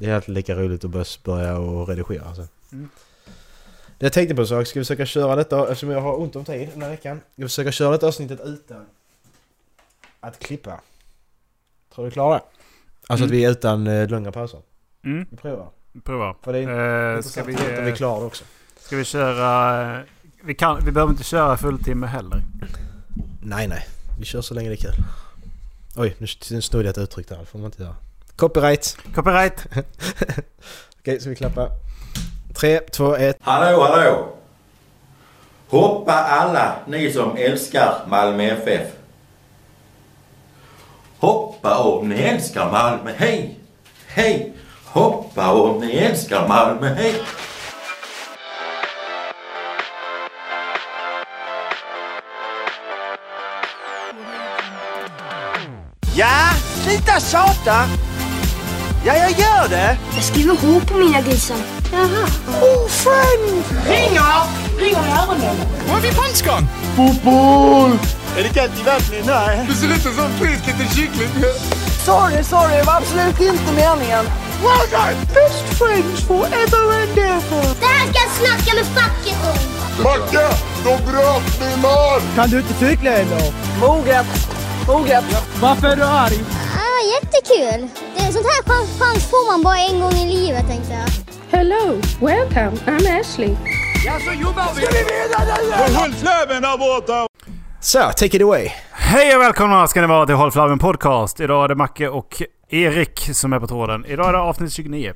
Det är alltid lika roligt att börja- börja och redigera alltså. Mm. Det jag tänkte på en sak, ska vi försöka köra detta, eftersom jag har ont om tid den här veckan. Ska vi försöka köra detta avsnittet utan att klippa? Tror du klarar det? Alltså att Mm. vi är utan eh, långa pauser. Mm, Vi provar. prova. För det är Eh, ska, vi, att vi eh, klarar det också. ska vi köra... eh, Vi, kan, vi behöver inte köra fulltimme heller. Nej, nej. Vi kör så länge det är kul. Oj, nu snodde jag ett uttryck där. Får man inte göra. Copyright! Copyright! Okej, ska vi klappa? Tre, två, ett. Hallå, hallå! Hoppa alla ni som älskar Malmö FF. Hoppa om ni älskar Malmö, hej! Hej! Hoppa om ni älskar Malmö, hej! Ja, sluta tjata! Ja, jag gör det! Jag skriver H på mina grisar. Jaha. Oh, friend! Ringer! Ringer i öronen. Var är vi punchgång? Fotboll! Är det kallt i vattnet? Nej. Du ser ut som en frisk liten kyckling. Sorry, sorry, det var absolut inte meningen. Well done! Best friends forever and ever! Det här ska jag snacka med facket om. Macke, de bröt min arm! Kan du inte cykla eller? Moget! Moget! Varför är du arg? Ah, jättekul. Är sånt här chans, chans får man bara en gång i livet tänkte jag. Hello, welcome. I'm Ashley. Ja, så jobbar vi! Ska vi vinna nu eller? Håll flöven där borta! Så, take it away! Hej och välkomna ska ni vara till Håll Podcast. Idag är det Macke och Erik som är på tråden. Idag är det avsnitt 29.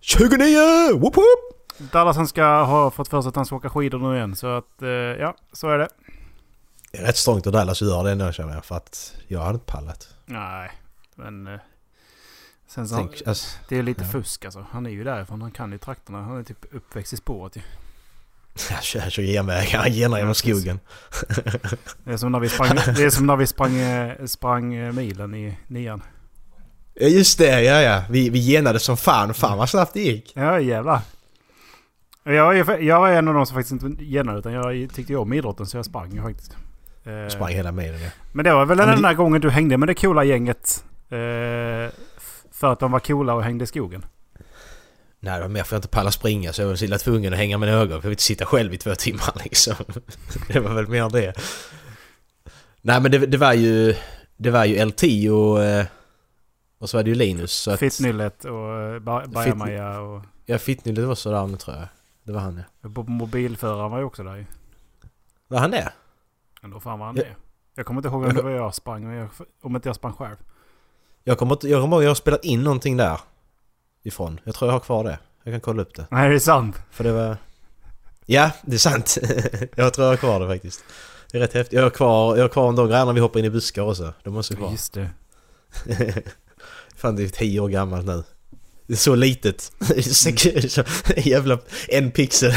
29! Woop woop! Dallasen ska ha fått för sig att han ska åka skidor nu igen. Så att, eh, ja, så är det. Det är rätt strångt av Dallas att göra det ändå känner jag. För att jag hade inte pallat. Nej, men... Sen så, Tänk, alltså, det är lite ja. fusk alltså. Han är ju därifrån. Han kan ju trakterna. Han är typ uppväxt i spåret ju. jag kör, jag kör genvägar, jag genar genom skogen. Det är som när vi sprang, det är som när vi sprang, eh, sprang eh, milen i nian. Ja just det, ja ja. Vi, vi genade som fan. Fan vad snabbt det gick. Ja jävlar. Jag, jag var en av de som faktiskt inte genade utan jag tyckte ju om idrotten så jag sprang ju faktiskt. Eh, Sprang hela milen ja. Men det var väl Ja, den men enda gången du hängde med det coola gänget. Eh, för att de var coola och hängde i skogen. Nej det var mer för att jag inte pallade springa så jag var så illa tvungen att hänga med någon. För jag vill inte sitta själv i två timmar liksom. Det var väl mer det. Nej men det, det var ju... Det var ju LT och... eh, Och så var det ju Linus. Så att, Fittnyllet och eh, Ba- Bajamaja och... Ja Fittnyllet var sådär nu tror jag. Det var han ja. Mobilföraren var ju också där ju. Var han det? Men då fan var han Ja. det. Jag kommer inte ihåg om det var jag sprang. Om inte jag sprang själv. Jag kommer inte... Jag kommer ihåg jag har spelat in någonting där. Ifrån. Jag tror jag har kvar det. Jag kan kolla upp det. Nej det är sant. För det var... Ja, det är sant. jag tror jag har kvar det faktiskt. Det är rätt häftigt. Jag har kvar, jag har kvar de grejerna vi hoppar in i buskar och så. De måste kvar. Just det. Fan det är tio år gammalt nu. Det är så litet. Så- Jävla en pixel.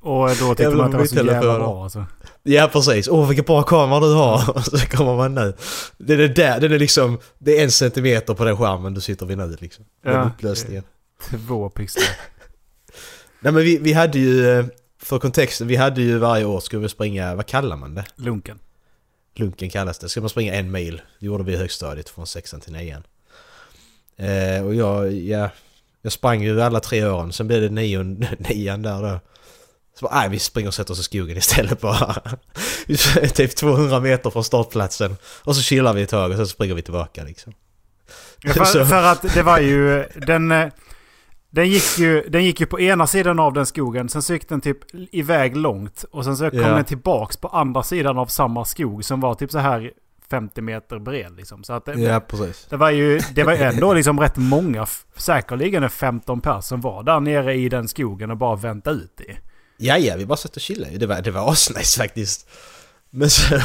Och då tyckte man att det var så jävla bra alltså. Ja precis. Åh vilken bra kamera du har. Så kommer man nu. Det är det där. Den är liksom... Det är en centimeter på den skärmen du sitter vid nu liksom. Den Ja. upplösningen. Två pixlar. Nej men vi, vi hade ju... eh, För kontexten, vi hade ju varje år skulle vi springa... Vad kallar man det? Lunken. Lunken kallas det. Ska man springa en mil. Det gjorde vi i högstadiet från sexan till nian. Eh, och jag, ja, jag sprang ju alla tre åren. Sen blev det nion, nian där då. Så bara, nej vi springer och sätter oss i skogen istället bara. Typ 200 meter från startplatsen. Och så chillar vi ett tag och sen springer vi tillbaka liksom. Ja, för, för att det var ju... Den, eh, den, gick ju, den gick ju på ena sidan av den skogen. Sen så gick den typ iväg långt. Och sen så kom Ja. den tillbaks på andra sidan av samma skog. Som var typ så här 50 meter bred liksom. Så att det, Ja precis. det var ju det var ändå liksom rätt många. Säkerligen en 15 pers som var där nere i den skogen och bara väntade ut det. Ja, ja, vi bara satt och chillade. Det var, det var asnice faktiskt. Men så,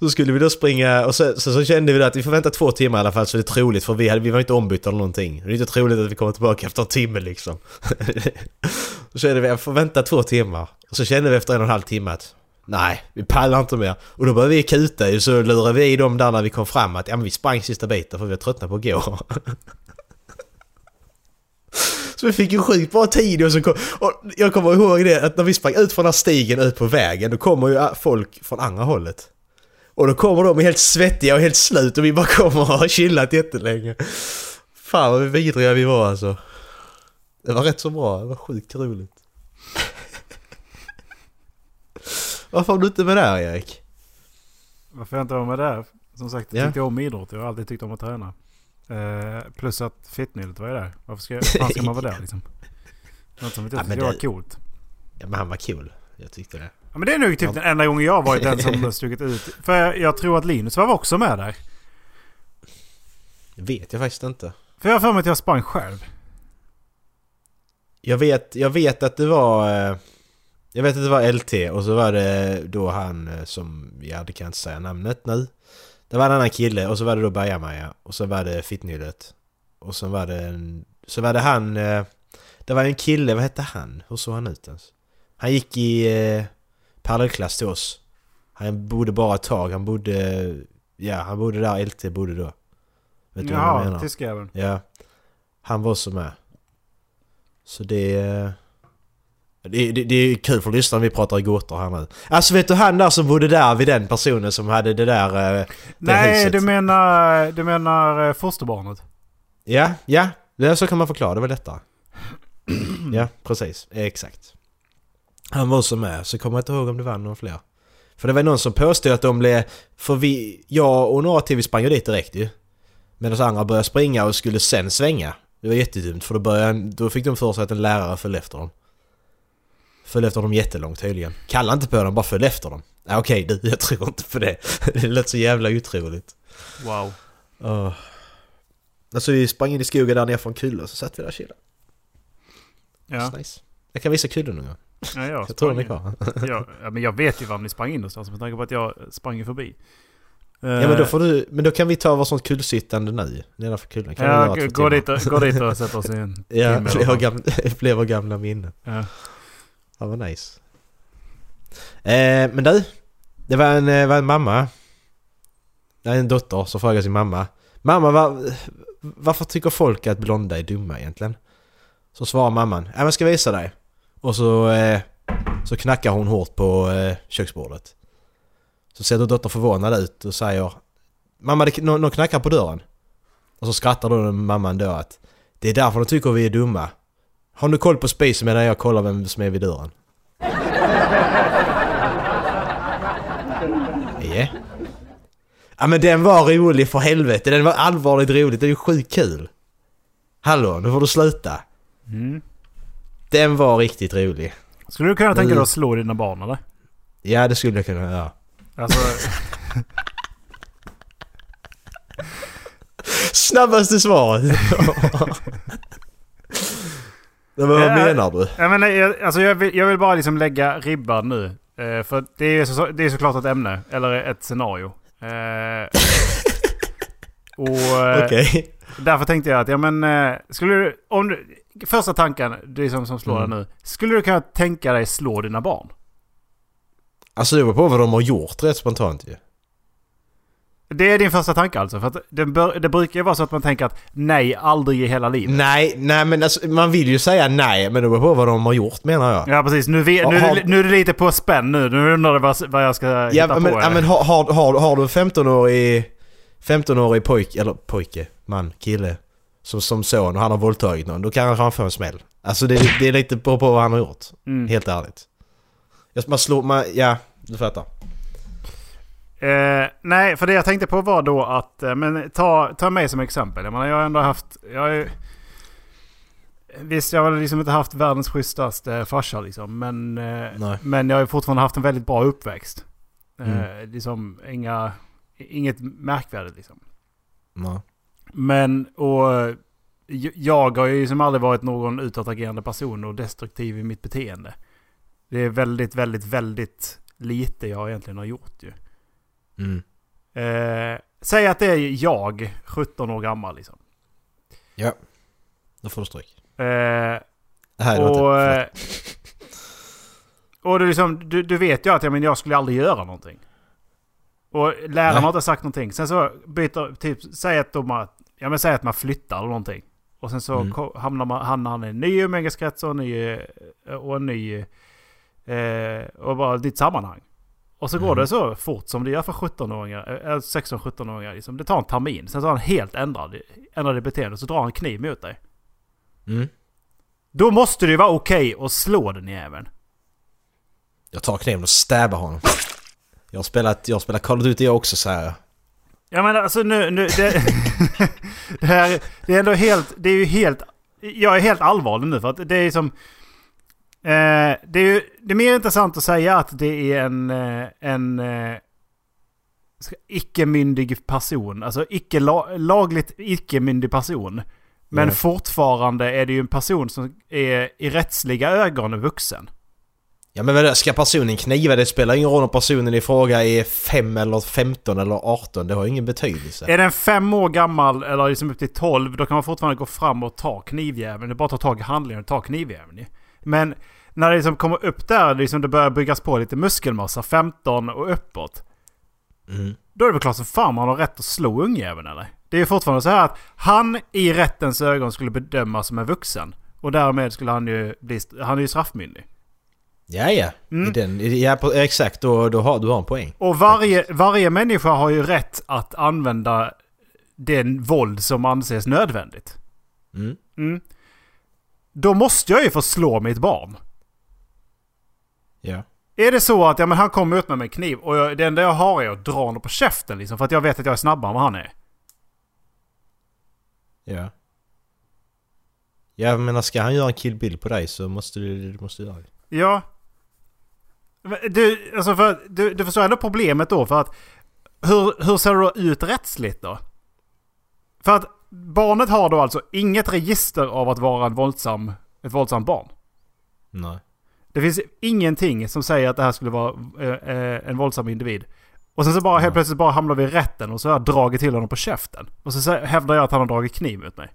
så skulle vi då springa och så, så, så kände vi då att vi får vänta två timmar i alla fall så det är troligt för vi, hade, vi var inte ombytta eller någonting. Det är inte troligt att vi kommer tillbaka efter en timme liksom. så kände vi att vi får vänta två timmar. Och så kände vi efter en och en halv timme att nej, vi pallar inte mer. Och då började vi kuta ju så lurade vi i dem där när vi kom fram att ja men vi sprang sista biten för vi var tröttna på att gå. Så vi fick ju sjukt bra tid och så kom, och jag kommer ihåg det att när vi sprang ut från den här stigen ut på vägen då kommer ju folk från andra hållet. Och då kommer de helt svettiga och helt slut och vi bara kommer och har chillat jättelänge. Fan vad vidriga vi var alltså. Det var rätt så bra, det var sjukt roligt. Varför var du inte med där Erik? Varför jag inte var med där? Som sagt, jag Ja. tyckte om idrott. Jag har alltid tyckt om att träna. Eh, plus att Fittnyllet var ju där. Varför ska, fan ska man vara där liksom? Något som inte Ja, jag men tyckte var coolt. Ja men han var cool. Jag tyckte det. Ja, men det är nog typ den enda gången jag varit den som stuckit ut. För jag, jag tror att Linus var också med där. Det vet jag faktiskt inte. För jag har för mig att jag sprang själv. Jag vet, jag vet att det var... eh, Jag vet att det var LT och så var det då han eh, som... Ja, det kan jag inte säga namnet nu. Det var en annan kille och så var det då Bajamaja och så var det Fittnyllet. Och så var det en... Så var det han... eh, Det var en kille, vad hette han? Hur såg han ut ens? Han gick i eh, parallellklass till oss. Han bodde bara ett tag, han bodde... Ja, han bodde där LT bodde då. Vet du vad jag menar? tyskjäveln. Ja. Han var också med. Så det... Det, det, det är kul för lyssnarna vi pratar i gåtor här nu. Alltså vet du han där som bodde där vid den personen som hade det där... eh, Det Nej, huset? du menar, du menar eh, fosterbarnet? Ja, ja. Det, så kan man förklara det var detta. ja, precis. Exakt. Han var också med, så kommer jag inte ihåg om det var någon fler. För det var någon som påstod att de blev... För vi... Jag och några till vi sprang ju dit direkt ju. Medan andra började springa och skulle sen svänga. Det var jättedumt för då, började, då fick de för sig att en lärare följde efter dem. Följde efter dem jättelångt tydligen. Kalla inte på dem, bara följ efter dem. Ja, Okej du, jag tror inte på det. Det lät så jävla otroligt. Wow. Oh. Alltså vi sprang in i skogen där nere från Kulle och så satt vi där och chillade. Ja, Nice. Jag kan visa Kulle någon gång. ja jag, Jag tror den är kvar. ja, men jag vet ju var ni sprang in någonstans med tanke på att jag sprang förbi. Ja men då Eh, får du, men då kan vi ta vårt sånt kullsittande nu nedanför kullen. Kan Ja, gå, dit och, gå dit och sätt oss i en Ja, fler gamla, gamla minnen. Ja. Ja vad nice. Eh, men du. Det var en, eh, var en mamma. Det är en dotter som frågar sin mamma. Mamma var, varför tycker folk att blonda är dumma egentligen? Så svarar mamman. Ja men ska visa dig. Och så, eh, så knackar hon hårt på eh, köksbordet. Så ser då dottern förvånad ut och säger Mamma, det, någon, någon knackar på dörren. Och så skrattar då mamman då att Det är därför de tycker vi är dumma. Har du koll på spisen medan jag kollar vem som är vid dörren? Ja. Ja men den var rolig för helvete. Den var allvarligt rolig. Det är ju sjukt kul. Hallå, nu får du sluta. Mm. Den var riktigt rolig. Skulle du kunna tänka dig Mm. att slå dina barn eller? Ja, det skulle jag kunna göra. Alltså, Snabbaste svaret! Men vad menar du? jag, menar, jag, alltså jag, vill, jag vill bara liksom lägga ribban nu. Eh, för det är, så, det är såklart ett ämne, eller ett scenario. Eh, och eh, Okej. därför tänkte jag att, ja men, skulle du, om du, första tanken, det som, som slår Mm. dig nu. Skulle du kunna tänka dig slå dina barn? Alltså det beror på vad de har gjort rätt spontant ju. Det är din första tanke alltså? För att det, bör, det brukar ju vara så att man tänker att nej, aldrig i hela livet. Nej, nej men alltså, man vill ju säga nej men det beror på vad de har gjort menar jag. Ja precis, nu, vet, nu, är Har- det- nu är det lite på spänn nu. Nu undrar du vad, vad jag ska hitta Ja på. men, här. ja, men har, har, har, har du en 15-årig 15-årig pojke, eller pojke, man, kille som, som son och han har våldtagit någon, då kan han få en smäll. Alltså det, det är lite på, på vad han har gjort. Mm. Helt ärligt. Man slår, man, ja, du fattar. Eh, nej, för det jag tänkte på var då att... Eh, men ta, ta mig som exempel. Jag menar, jag har ändå haft... Jag ju, visst, jag har liksom inte haft världens schysstaste farsa liksom. Men, eh, men jag har ju fortfarande haft en väldigt bra uppväxt. Eh, Mm. liksom inga, inget märkvärdigt liksom. Nej. Men, och... Jag har ju liksom aldrig varit någon utåtagerande person och destruktiv i mitt beteende. Det är väldigt, väldigt, väldigt lite jag egentligen har gjort ju. Mm. Eh, säg att det är jag, 17 år gammal liksom. Ja. Då får du stryk. Eh, Det här är och, inte... eh, och du, liksom, du, du vet ju att ja, men jag skulle aldrig göra någonting. Och läraren Nej. har inte sagt någonting. Sen så byter, typ, säg att, de ja, men säg att man flyttar eller någonting. Och sen så Mm. hamnar man, hamnar han i en ny umgängeskrets och en ny, eh, och en ny... Eh, och bara ditt sammanhang. Och så går det så fort som det gör för 17-åringar, äh, 16-17-åringar. Liksom. Det tar en termin, sen så har han helt ändrad, ändrade beteende. Så drar han kniv mot dig. Mm. Då måste det ju vara okej att slå den jäveln. Jag tar kniven och stäbar honom. Jag har spelat, jag har spelat Call of Duty jag också så här. Ja men alltså nu... nu det, det, här, det är ändå helt... Det är ju helt... Jag är helt allvarlig nu för att det är som... Eh, det, är ju, det är mer intressant att säga att det är en... eh, en eh, icke-myndig person. Alltså icke la, lagligt icke-myndig person. Men Ja. fortfarande är det ju en person som är i rättsliga ögon vuxen. Ja men vadå, ska personen kniva? Det spelar ingen roll om personen i fråga är 5 eller 15 eller 18. Det har ingen betydelse. Är den fem år gammal eller liksom upp till 12 då kan man fortfarande gå fram och ta knivjäveln. Det är bara att ta tag i handlingen och ta knivjäveln. Men när det liksom kommer upp där, liksom det börjar byggas på lite muskelmassa, 15 och uppåt. Mm. Då är det väl klart som fan man har rätt att slå ungjäveln eller? Det är ju fortfarande så här att han i rättens ögon skulle bedömas som en vuxen. Och därmed skulle han ju bli, han är ju straffmyndig. Ja, ja. Mm. I den, ja exakt, då, då har du har en poäng. Och varje, varje människa har ju rätt att använda den våld som anses nödvändigt. Mm. Mm. Då måste jag ju få slå mitt barn. Ja. Är det så att ja, men han kommer ut med en kniv och jag, det enda jag har är att dra honom på käften liksom, för att jag vet att jag är snabbare än vad han är. Ja. Jag menar, ska han göra en kill bill på dig så måste du, du måste göra det. Ja. Du, alltså för, du, du förstår ändå problemet då för att hur, hur ser det då ut rättsligt då? För att barnet har då alltså inget register av att vara en våldsam, ett våldsamt barn. Nej. Det finns ingenting som säger att det här skulle vara eh, eh, en våldsam individ. Och sen så bara helt plötsligt bara hamnar vi i rätten och så har jag dragit till honom på käften. Och så hävdar jag att han har dragit kniv mot mig.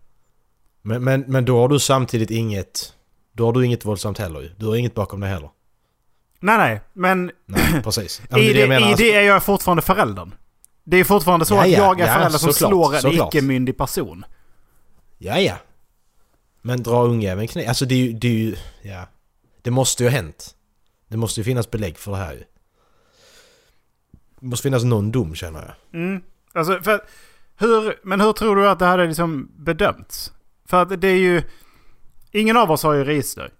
Men, men, men då har du samtidigt inget... Då har du inget våldsamt heller ju. Du har inget bakom dig heller. Nej nej, men Nej, precis. Ja, men i, jag det, menar, i alltså- det är jag fortfarande föräldern. Det är fortfarande så Ja, att ja, jag är ja, förälder som såklart, slår en såklart. icke-myndig person. Ja, ja. Men dra ungjäveln kniv. Alltså det är ju... Det, är ju, ja. det måste ju ha hänt. Det måste ju finnas belägg för det här ju. Det måste finnas någon dom känner jag. Mm. Alltså, för, hur, men hur tror du att det här är liksom bedömts? För att det är ju... Ingen av oss har ju register.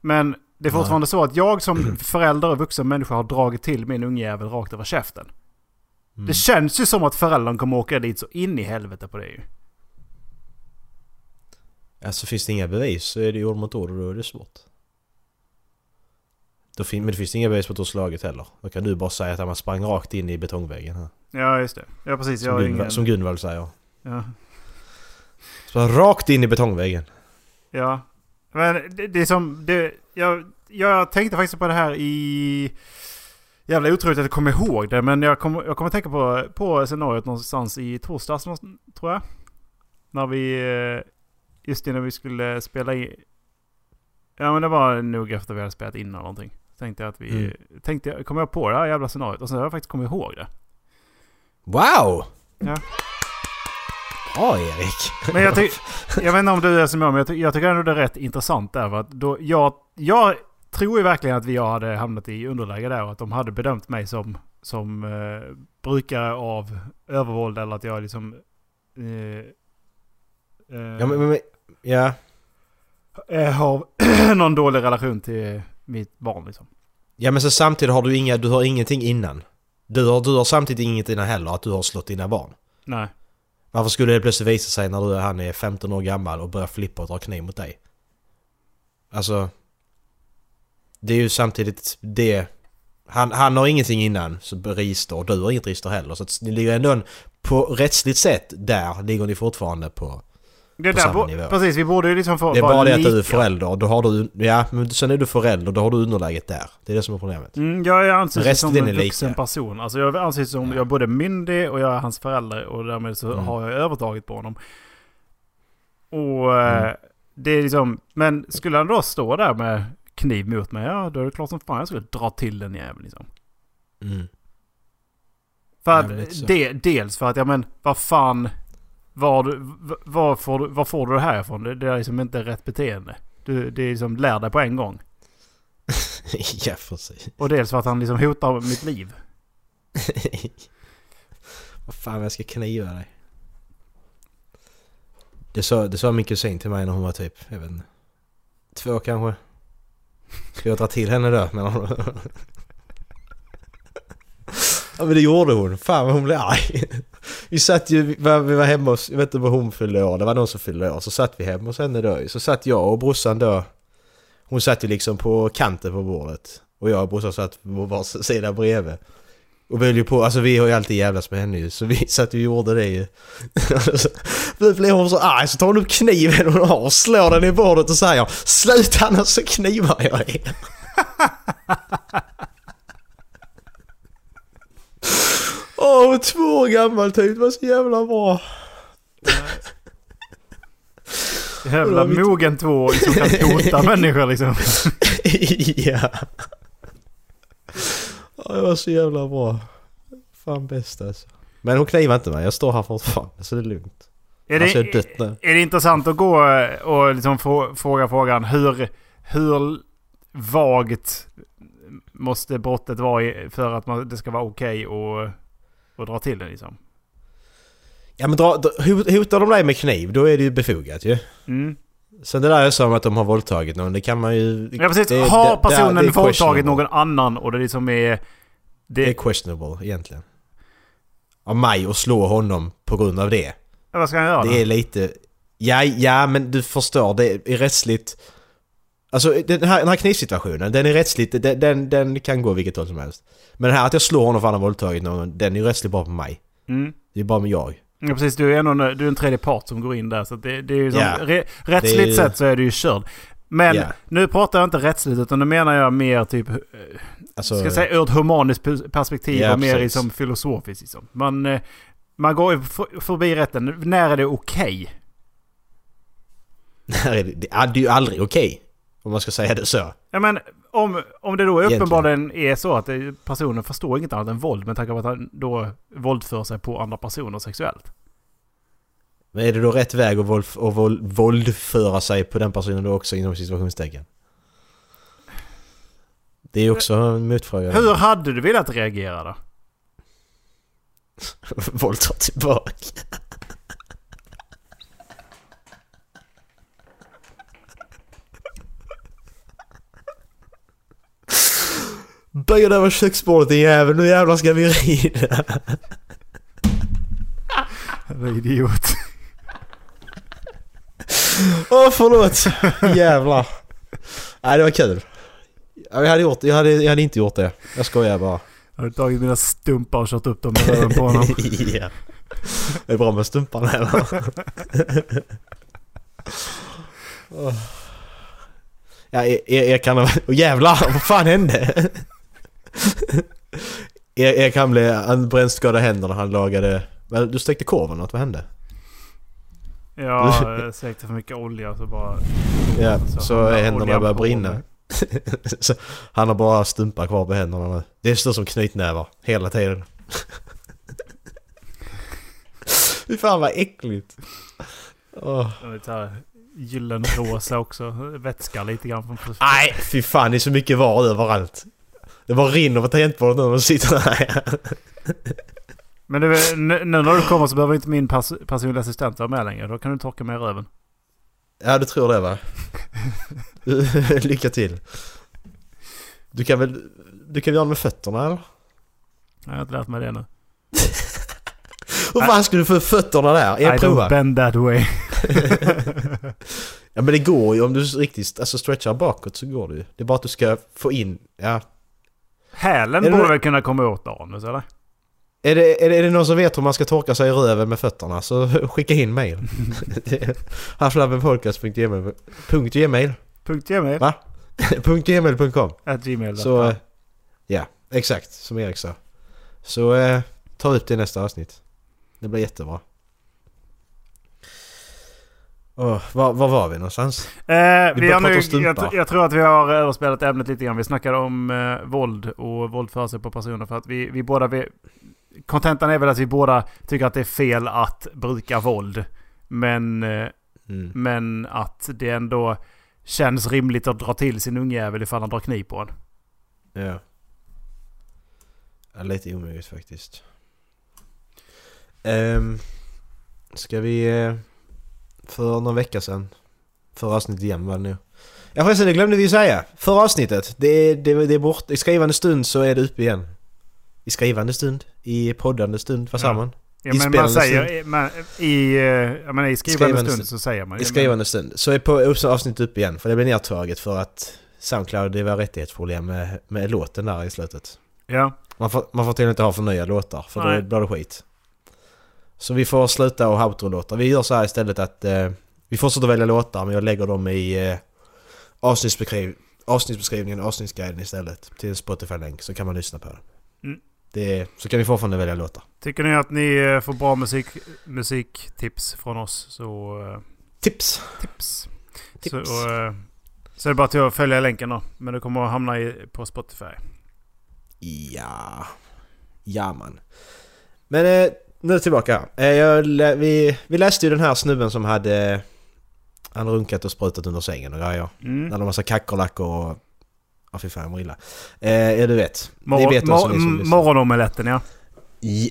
Men det är Nej. fortfarande så att jag som förälder och vuxen människa har dragit till min ungjävel rakt över käften. Mm. Det känns ju som att föräldern kommer åka dit så in i helvete på det ju. Alltså finns det inga bevis så är det ju ord mot ord och då är det svårt. Då fin- men det finns inga bevis på att du har slagit heller. Då kan du bara säga att man sprang rakt in i betongväggen här. Ja, just det. Ja, precis. Som, Gunvald, ingen... som Gunvald säger. Ja. Sprang rakt in i betongväggen. Ja. Men det, det är som... Det, jag, jag tänkte faktiskt på det här i... Jävla otroligt att jag kommer ihåg det. Men jag kommer, jag kommer tänka på, på scenariot någonstans i torsdags tror jag. När vi... eh, Just innan vi skulle spela in... Ja men det var nog efter vi hade spelat in eller någonting. Tänkte jag att vi... Mm. Tänkte kom jag på det här jävla scenariot och sen har jag faktiskt kommit ihåg det. Wow! Ja. Bra Erik! Men jag, ty- jag vet inte om du är som jag, men jag, ty- jag tycker ändå det är rätt intressant där. För att då, jag, jag tror ju verkligen att jag hade hamnat i underläge där och att de hade bedömt mig som, som eh, brukare av övervåld eller att jag liksom... Eh, eh, Ja, men, men, men, ja. eh, har någon dålig relation till mitt barn liksom. ja men så samtidigt har du inga, du har ingenting innan. Du har, du har samtidigt inget innan heller att du har slått dina barn. Nej. Varför skulle det plötsligt visa sig när du, han är 15 år gammal och börjar flippa och dra kniv mot dig? Alltså... Det är ju samtidigt det... Han, han har ingenting innan, så register, och du har inget register heller. Så att ni ligger ändå en, på rättsligt sätt, där ligger ni fortfarande på... Det På samma nivå. precis, vi borde ju liksom få Det är bara det att du är förälder, då har du... Ja, men sen är du förälder, då har du underläget där. Det är det som är problemet. Mm, jag anses som en vuxen person. Alltså jag anses som Ja. jag är både myndig och jag är hans förälder och därmed så Mm. har jag övertaget på honom. Och eh, Mm. det är liksom, men skulle han då stå där med kniv mot mig, ja då är det klart som fan jag skulle dra till den jäveln liksom. Mm. För att, det, dels för att, ja men vad fan, var, var, får, du, var får du det här ifrån? Det, det är liksom inte rätt beteende. Du, det är liksom, lär dig på en gång. ja, precis. Och dels för att han liksom hotar mitt liv. Vad fan jag ska kniva dig. Det sa, det sa min kusin till mig när hon var typ, jag vet inte, två kanske. Ska jag dra till henne då? Men hon... ja men det gjorde hon. Fan vad hon blev arg. Vi satt ju, vi var, vi var hemma hos, jag vet inte vad hon fyllde år, det var någon som fyllde år. Så satt vi hemma hos henne då Så satt jag och brorsan då. Hon satt ju liksom på kanten på bordet. Och jag och brorsan satt på varsin sida bredvid. Och ju på, alltså vi har ju alltid jävlas med henne ju, så vi satt och gjorde det ju. Blev hon så arg så tar hon upp kniven hon har och slår den i bordet och säger Sluta annars så knivar jag er. Åh, var två år gammal typ, det var så jävla bra. Jävla mogen tvååring som kan hota människor liksom. ja. Ja. Det var så jävla bra. Fan bäst alltså. Men hon knivar inte mig, jag står här fortfarande så det är lugnt. Är Alltså, jag är det, dött nu. är det intressant att gå och liksom få, fråga frågan hur, hur vagt måste brottet vara för att man, det ska vara okej och att dra till det liksom? Ja men dra, dra, hot- hotar de dig med kniv då är det ju befogat ju. Mm. Sen det där jag sa om att de har våldtagit någon, det kan man ju... Ja precis. det- har det- det- personen det är våldtagit någon annan och det liksom är... Det är Det, questionable egentligen. Av mig att slå honom på grund av det. vad ska han göra då? Det är lite... Ja, ja men du förstår, det är rättsligt... Alltså den här, den här knivsituationen, den är rättsligt... Den, den, den kan gå vilket håll som helst. Men det här att jag slår honom för att han har våldtagit någon, den är ju rättsligt bra på mig. Mm. Det är bara med jag. Ja precis, du är, ändå, en- du är en tredje part som går in där. Så det, det är ju som, Ja. re, rättsligt Det är sett så är det ju körd. Men Ja. nu pratar jag inte rättsligt utan nu menar jag mer typ... eh, Alltså, Ska jag säga ur ett humaniskt pers- perspektiv Ja, och mer liksom filosofiskt. Liksom. Man, eh, man går ju förbi rätten. När är det okej? det, är- det är ju aldrig okej. om man ska säga det så. Ja, men om, om det då uppenbarligen är så att det, personen förstår inget annat än våld med tanke på att han då våldför sig på andra personer sexuellt. Men är det då rätt väg att, våld, att våld, våldföra sig på den personen då också inom situationstecken? Det är också en motfråga. Hur hade du velat reagera då? Våldta tillbaka. Böj över köksbordet din jävel, nu jävlar ska vi rida. Jävla idiot. Åh förlåt! Jävlar. Nej det var kul. Ja, Jag hade, gjort, jag, hade, jag hade inte gjort det. Jag skojar bara. Jag har tagit mina stumpar och kört upp dem i röven på honom. ja. Det är bra med stumparna eller? Åh. Ja, jag, jag kan... Åh jävlar! Vad fan hände? Jag, jag kan bli... Han brännskadade händerna han lagade... Men du stekte korven något, vad hände? Jag stekte för mycket olja så bara... Ja, Så så, hamnar händerna på brinna. så han har bara stumpar kvar på händerna nu. Det står som knytnävar hela tiden. Fy fan vad äckligt. Så här, gyllenrosa också. Vätska lite grann från... Nej, fy fan det är så mycket var överallt. Det bara rinner på tangentbordet nu när man sitter här. Men du, nu när du kommer så behöver inte min pers personliga assistent vara med längre. Då kan du torka mig i röven. Ja, du tror det va? Lycka till. Du kan väl... Du kan väl göra det med fötterna eller? Jag har inte lärt mig det nu. Hur fan ska du få fötterna där? I Jag don't prova. bend that way. Ja men det går ju om du riktigt alltså stretchar bakåt så går det ju. Det är bara att du ska få in, ja. Hälen Är det- borde väl kunna komma åt anus eller? Är det, är, det, är det någon som vet hur man ska torka sig i röven med fötterna så skicka in mail. Havslavenpodcast.gmail. Punkt gmail. Va? .gmail.com At gmail. Så, eh, ja, exakt som Erik sa. Så eh, ta upp det i nästa avsnitt. Det blir jättebra. Oh, var, var var vi någonstans? Eh, Vi vi har nu, jag, jag tror att vi har överspelat ämnet lite grann. Vi snackade om eh, våld och våldföra sig på personer. För att vi, vi båda... Vi, kontentan är väl att vi båda tycker att det är fel att bruka våld. Men, eh, Mm. men att det ändå känns rimligt att dra till sin ungjävel ifall han drar kniv på en. Ja. ja lite omöjligt faktiskt. Um, ska vi... eh, för någon vecka sedan. Förra avsnittet igen var det nu. Ja förresten, det glömde vi säga. Förra avsnittet, det är, det, det är bort. I skrivande stund så är det uppe igen. I skrivande stund? I poddande stund? Vad sa Ja. man? Ja, I men man säger, man, i, eh, jag menar, i skrivande, Skrivande stund så säger man I ju, skrivande stund. Så är på avsnittet upp igen. För det blev nedtaget för att Soundcloud, det var rättighetsproblem med, med låten där i slutet. Ja. Man får, man får till inte ha för nya låtar för Nej. då blir det skit. Så vi får sluta och outro-låtar. Vi gör så här istället att eh, vi fortsätter välja låtar men jag lägger dem i eh, avsnittsbeskriv, avsnittsbeskrivningen, avsnittsguiden istället. Till Spotify-länk så kan man lyssna på den. Mm. Det, så kan vi fortfarande välja låtar. Tycker ni att ni eh, får bra musik, musiktips från oss så... eh, Tips! tips. Tips. Så, eh, så är det bara till att följa länken då. Men det kommer att hamna i, på Spotify. Ja... Ja man. Men eh, nu tillbaka. Eh, jag, vi, vi läste ju den här snubben som hade... Han runkat och sprutat under sängen och grejer. Mm. När var massa kackerlackor och... Ja fy fan jag mår illa. Eh, ja du vet. Ni Mor- vet mor- ni som m- lyssnar. morgonomeletten ja. I...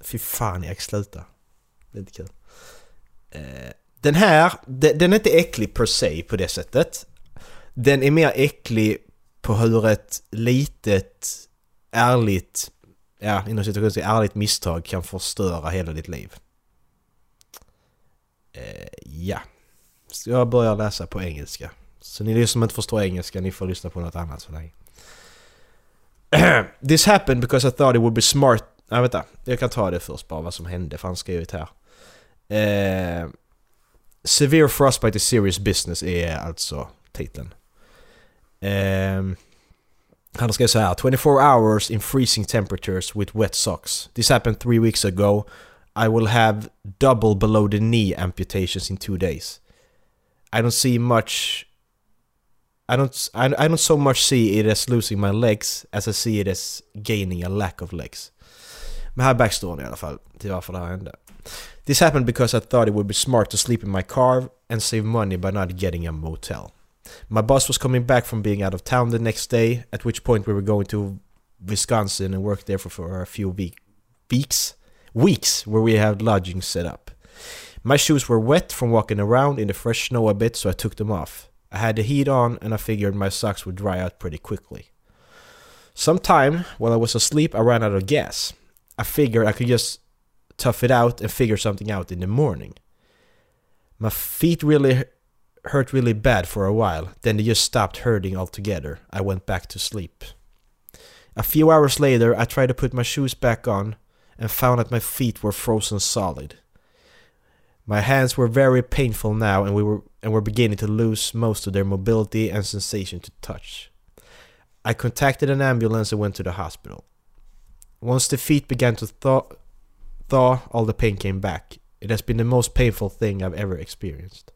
Fy fan Erik, sluta. Det är inte kul. Eh, den här, de- den är inte äcklig per se på det sättet. Den är mer äcklig på hur ett litet, ärligt, ja inom situationen ärligt misstag kan förstöra hela ditt liv. Eh, ja. Så jag börjar läsa på engelska. Så ni som inte förstår engelska, ni får lyssna på något annat så länge. This happened because I thought it would be smart... Nej vänta, jag kan ta det först bara vad som hände för han skrev här. Eh, Severe frostbite is serious business är alltså titeln. Eh, han skrev så här 24 hours in freezing temperatures with wet socks. This happened three weeks ago. I will have double below the knee amputations in two days. I don't see much I don't, I, I don't so much see it as losing my legs as I see it as gaining a lack of legs. Men här är backstoryn i alla fall till varför det här hände. This happened because I thought it would be smart to sleep in my car and save money by not getting a motel. My boss was coming back from being out of town the next day, at which point we were going to Wisconsin and work there for, for a few week, weeks, weeks where we had lodging set up. My shoes were wet from walking around in the fresh snow a bit, so I took them off. I had the heat on and I figured my socks would dry out pretty quickly. Sometime while I was asleep, I ran out of gas. I figured I could just tough it out and figure something out in the morning. My feet really hurt really bad for a while, then they just stopped hurting altogether. I went back to sleep. A few hours later, I tried to put my shoes back on and found that my feet were frozen solid. My hands were very painful now and we were and were beginning to lose most of their mobility and sensation to touch. I contacted an ambulance and went to the hospital. Once the feet began to thaw, thaw all the pain came back. It has been the most painful thing I've ever experienced.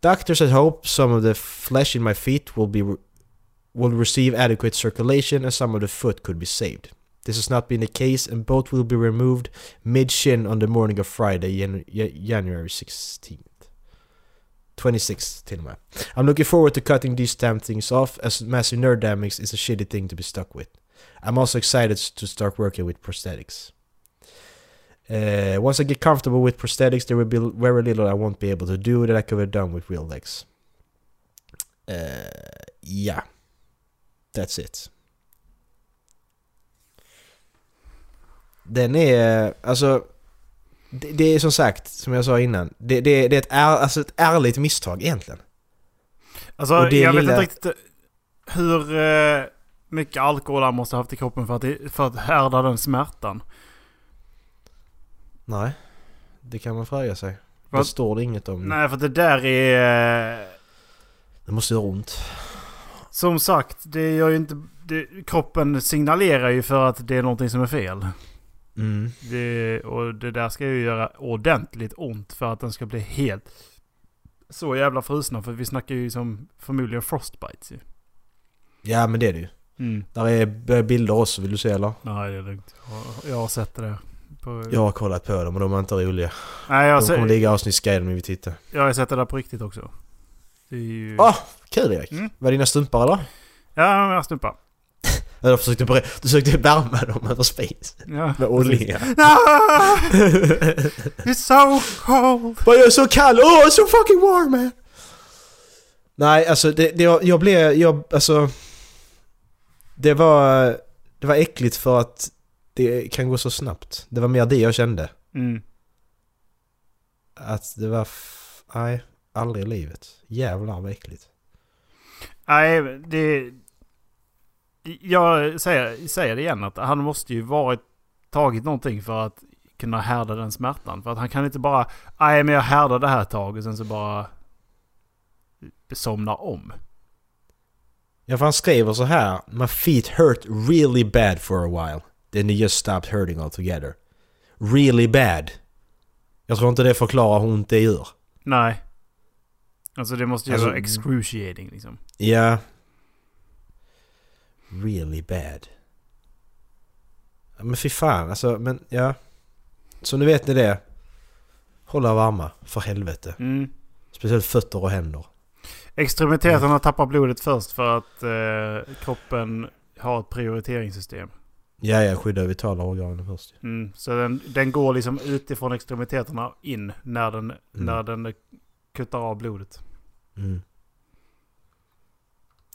Doctors had hoped some of the flesh in my feet will be will receive adequate circulation and some of the foot could be saved. This has not been the case and both will be removed mid-shin on the morning of Friday, Jan- January 16th. 26th till. I'm looking forward to cutting these damn things off as massive nerve damage is a shitty thing to be stuck with. I'm also excited to start working with prosthetics. Uh, once I get comfortable with prosthetics, there will be very little I won't be able to do that I could have done with real legs. Uh, yeah. That's it. Den är, alltså... Det, det är som sagt, som jag sa innan, det, det, det är ett, är, alltså ett ärligt misstag egentligen. Alltså jag lilla- vet inte riktigt hur eh, mycket alkohol han måste ha haft i kroppen för att, för att härda den smärtan. Nej, det kan man fråga sig. Det Vad- står det inget om. Nej för det där är... eh, Det måste göra ont. Som sagt, det gör ju inte... Det, kroppen signalerar ju för att det är någonting som är fel. Mm. Det, och det där ska ju göra ordentligt ont för att den ska bli helt så jävla frusna. För vi snackar ju som förmodligen frostbites ju. Ja men det är det ju. Mm. Där är bilder också, vill du se eller? Nej det är lugnt. Jag- Jag har sett det där. På... Jag har kollat på dem och de är inte roliga. Nej, jag, De kommer ser, ligga i avsnittsguiden om vi tittar. jag har sett det där på riktigt också. Det är ju... Ah, kul Erik! Mm. Var det dina stumpar eller? Ja, jag stumpar. Eller försökte, bre- du försökte värma dem över spis. Ja. Med olja. Ah! It's so cold! Vad jag är så kall! Oh, so fucking warm man! Nej, alltså det, det, jag, jag blev, jag, alltså... Det var, det var äckligt för att det kan gå så snabbt. Det var mer det jag kände. Mm. Att det var... Nej, aldrig i livet. Jävlar vad äckligt. Nej, det... Jag säger, säger det igen att han måste ju varit tagit någonting för att kunna härda den smärtan. För att han kan inte bara, nej men jag härdar det här ett tag och sen så bara somnar om. Ja, för han skriver så här. My feet hurt really bad for a while. Then they just stopped hurting altogether. Really bad. Jag tror inte det förklarar hur ont det gör. Nej. Alltså det måste ju Alltså- vara excruciating liksom. Ja. Really bad. Men fy fan alltså, men ja. Så nu vet ni det. Hålla varma, för helvete. Mm. Speciellt fötter och händer. Extremiteterna tappar blodet först för att eh, kroppen har ett prioriteringssystem. Ja, jag skyddar vitala organen först. Mm. Så den, den går liksom utifrån extremiteterna in när den, Mm. när den kuttar av blodet. Mm.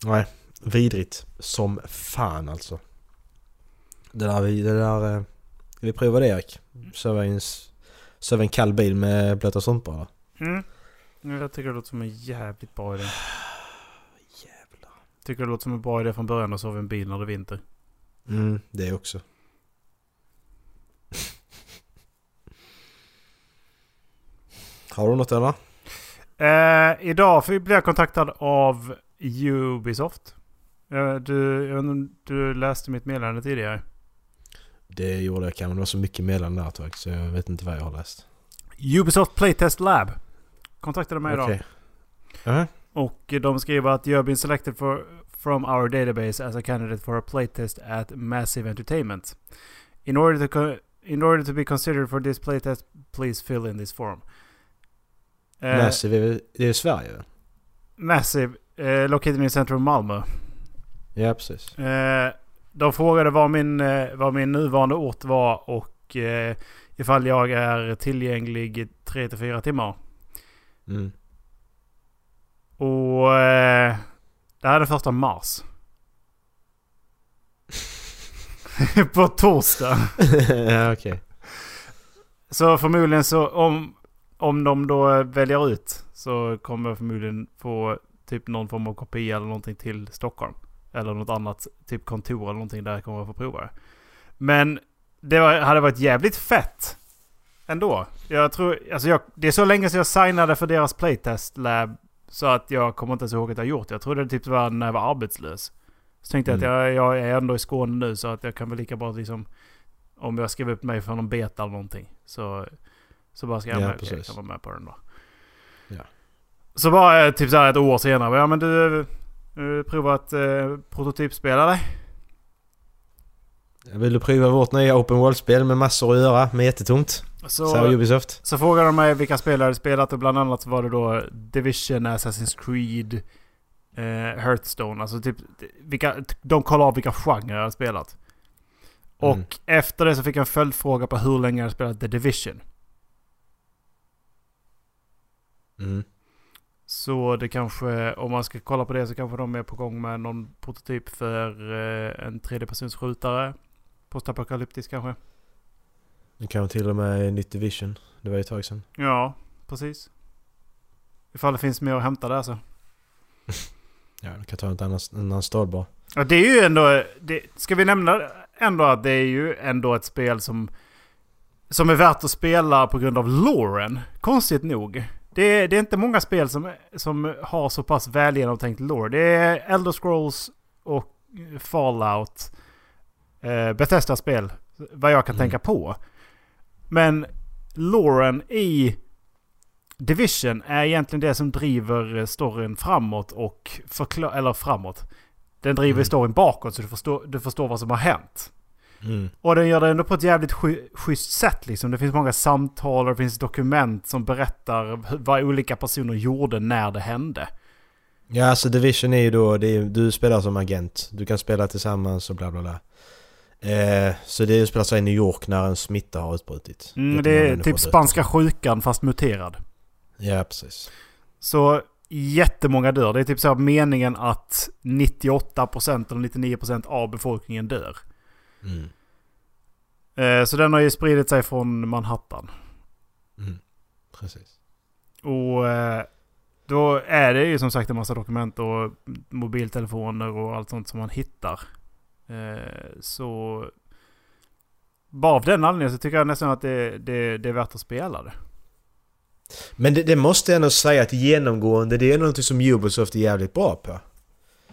Nej, vidrigt som fan alltså. Det där, det där... eh, vi prova det Erik? Söva en, söva en kall bil med blöta strumpor eller? Mm. Jag tycker det låter som en jävligt bra idé. Jävlar. Tycker det låter som en bra idé från början att sova i en bil när det är vinter. Mm, det också. Har du något eller? Eh, idag blev jag kontaktad av Ubisoft. Eh, du, du läste mitt meddelande tidigare. Det gjorde jag kanske. Det var så mycket meddelanden där så jag vet inte vad jag har läst. Ubisoft Playtest Lab kontaktade mig idag. Okej. Ja. Och de skriver att you have been selected for, from our database as a candidate for a playtest at Massive Entertainment. In order to, co- in order to be considered for this playtest, please fill in this form. Eh, Massive, det är Sverige väl? Massive, eh, located in central Malmö. Ja, precis. Eh, de frågade vad min, eh, vad min nuvarande ort var och eh, ifall jag är tillgänglig i 3-4 timmar. Mm. Och eh, det här är den första mars. På torsdag. ja, okej. Så förmodligen så om, om de då väljer ut så kommer jag förmodligen få typ någon form av kopia eller någonting till Stockholm. Eller något annat typ kontor eller någonting där jag kommer att få prova det. Men det var, hade varit jävligt fett ändå. Jag tror, alltså jag, det är så länge sedan jag signade för deras playtest lab så att jag kommer inte ens ihåg att jag gjort det. Jag trodde det typ var när jag var arbetslös. Så tänkte jag Mm. att jag, jag är ändå i Skåne nu så att jag kan väl lika bra liksom om jag skriver upp mig för någon beta eller någonting. Så, så bara ska jag, Ja, med, jag kan vara med på den då. Ja. Så bara eh, typ så här ett år senare. Ja men du, eh, prova att eh, prototypspela dig. Vill du prova vårt nya Open World-spel med massor att göra, med jättetomt? Så, Ubisoft. så frågade de mig vilka spel jag spelat och bland annat så var det då Division, Assassin's Creed, eh, Hearthstone. Alltså typ, vilka, de kollade av vilka genrer jag hade spelat. Och Mm. efter det så fick jag en följdfråga på hur länge jag spelat The Division. Mm. Så det kanske, om man ska kolla på det så kanske de är på gång med någon prototyp för eh, en skjutare. Postapokalyptisk kanske. Det kan till och med nytt Division. Det var ju ett tag sedan. Ja, precis. Ifall det finns mer att hämta där så. Ja, du kan ta ett annat, en annan stad bara. Ja, det är ju ändå... Det, ska vi nämna ändå att det är ju ändå ett spel som... Som är värt att spela på grund av Lauren. Konstigt nog. Det är, det är inte många spel som, som har så pass väl genomtänkt lore. Det är Elder Scrolls och Fallout. Eh, Bethesda-spel. Vad jag kan Mm. tänka på. Men Lauren i Division är egentligen det som driver storyn framåt och förklar... Eller framåt. Den driver Mm. storyn bakåt så du förstår, du förstår vad som har hänt. Mm. Och den gör det ändå på ett jävligt sky- schysst sätt liksom. Det finns många samtal och det finns dokument som berättar vad olika personer gjorde när det hände. Ja, alltså Division är ju då, är, du spelar som agent. Du kan spela tillsammans och bla bla bla. Eh, så det utspelar sig i New York när en smitta har utbrutit. Mm, det är typ spanska sjukan fast muterad. Ja, precis. Så jättemånga dör. Det är typ så meningen att 98% eller 99% av befolkningen dör. Mm. Eh, Så den har ju spridit sig från Manhattan. Mm. Precis. Och eh, då är det ju som sagt en massa dokument och mobiltelefoner och allt sånt som man hittar. Eh, Så bara av den anledningen så tycker jag nästan att det, det, det är värt att spela det. Men det, det måste jag ändå säga att genomgående det är något som Ubisoft är jävligt bra på.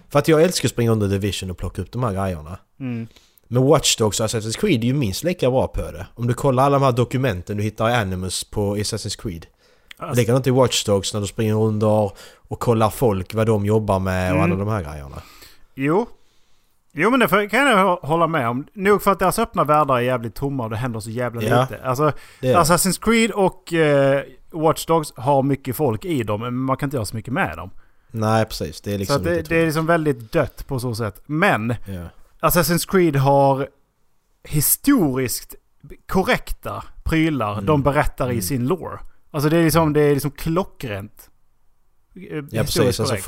För att jag älskar att springa under Division och plocka upp de här grejerna. Mm. Men Watch Dogs och Assassin's Creed är ju minst lika bra på det. Om du kollar alla de här dokumenten du hittar i Animus på Assassin's Creed. Alltså, Likadant i Watch Dogs när du springer under och kollar folk vad de jobbar med och Mm. alla de här grejerna. Jo. Jo men det kan jag hå- hålla med om. Nog för att deras öppna världar är jävligt tomma och det händer så jävla Ja. lite. Alltså Assassin's Creed och eh, Watch Dogs har mycket folk i dem men man kan inte göra så mycket med dem. Nej precis, det är så liksom att det, det är liksom väldigt dött på så sätt. Men Ja. Assassin's Creed har historiskt korrekta prylar Mm. de berättar i Mm. sin lore. Alltså det är liksom, det är liksom klockrent. eh, Ja precis, alltså korrekt.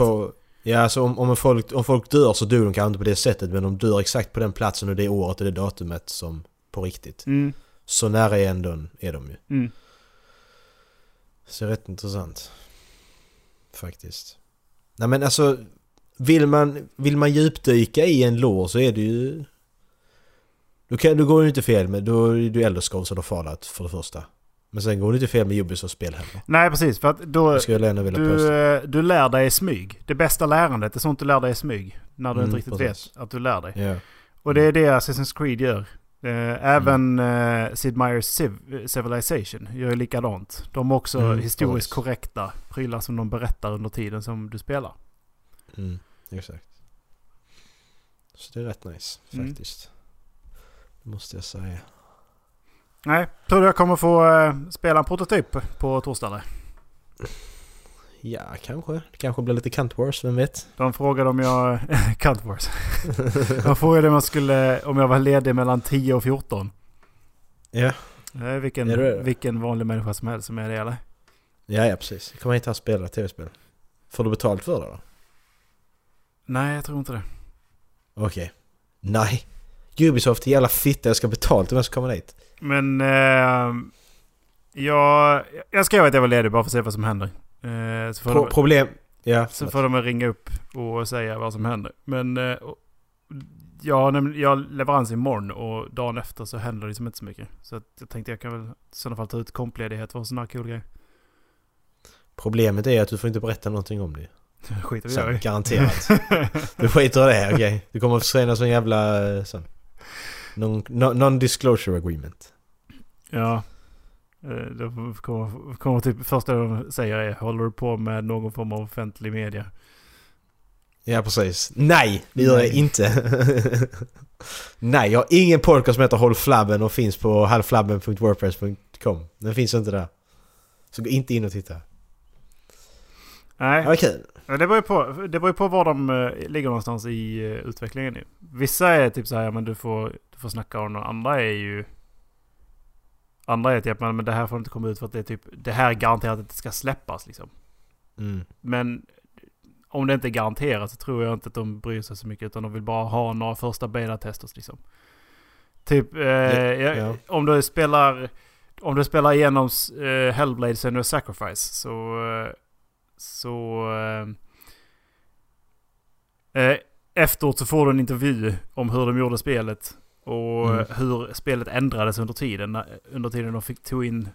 Ja alltså om, om, folk, om folk dör så dör de kanske inte på det sättet men de dör exakt på den platsen och det året och det datumet som på riktigt. Mm, Så nära är ändå är de ju. mm. Så det är rätt intressant. Faktiskt. Nej men alltså vill man, vill man djupdyka i en lår så är det ju... Då, kan, då går det ju inte fel med... Då är ju Elder Scrolls och Fallout för det första. Men sen går det inte fel med Ubisoft-spel heller. Nej precis, för att då... Du, eh, du lär dig i smyg. Det bästa lärandet är sånt du lär dig i smyg. När du Mm, inte riktigt precis. vet att du lär dig. Ja. Och det är det Assassin's Creed gör. Eh, Även Mm. eh, Sid Meier's Civ- Civilization gör ju likadant. De har också Mm, historiskt precis. korrekta prylar som de berättar under tiden som du spelar. Mm, exakt. Så det är rätt nice Mm. faktiskt. Det måste jag säga. Nej, tror du jag kommer få eh, spela en prototyp på torsdag? eller? Ja, kanske. Det kanske blir lite Cunt Wars, vem vet? De frågade om jag... Cunt Wars. De frågade om jag, skulle, om jag var ledig mellan 10 och 14. Ja. Eh, vilken, Är det? vilken vanlig människa som helst som är det eller? Ja, ja precis. Kommer hit och spela tv-spel. Får du betalt för det då? Nej, jag tror inte det. Okej. Nej. Ubisoft är jävla fitta, jag ska betalt om jag ska komma dit. Men... Eh, jag, jag skrev att jag var ledig bara för att se vad som händer. Eh, så Pro- de, problem... Ja. så får de ringa upp och säga vad som händer. Men... Eh, jag har jag har leverans imorgon och dagen efter så händer det liksom inte så mycket. Så jag tänkte jag kan väl i sådana fall ta ut kompledighet för en sån här cool grej. Problemet är att du får inte berätta någonting om det. Skiter vi i. garanterat. Du skiter i det, okej. Du kommer att förtjäna sån jävla... eh, non- Non-disclosure agreement. Ja. Eh, Det kommer, kommer typ första de säger är håller du på med någon form av offentlig media? Ja, precis. Nej, det gör jag Nej. inte. Nej, jag har ingen podcast som heter Håll Flabben och finns på halvflabben.wordpress.com. Den finns inte där. Så gå inte in och titta. Nej, Okej. Ja, det beror ju på, det beror ju på var de eh, ligger någonstans i eh, utvecklingen. nu. Vissa är typ så här, ja, men du får, du får snacka om det. Andra är ju... Andra är typ, men men det här får inte komma ut för att det är typ... Det här är garanterat att det ska släppas liksom. Mm. Men om det inte är garanterat så tror jag inte att de bryr sig så mycket. Utan de vill bara ha några första beta-testers liksom. Typ, eh, jag- ja. om du spelar... Om du spelar igenom eh, Hellblade Senua Sacrifice så... Eh, så... Eh, eh, efteråt så får du en intervju om hur de gjorde spelet. Och Mm. hur spelet ändrades under tiden. Under tiden de fick tog in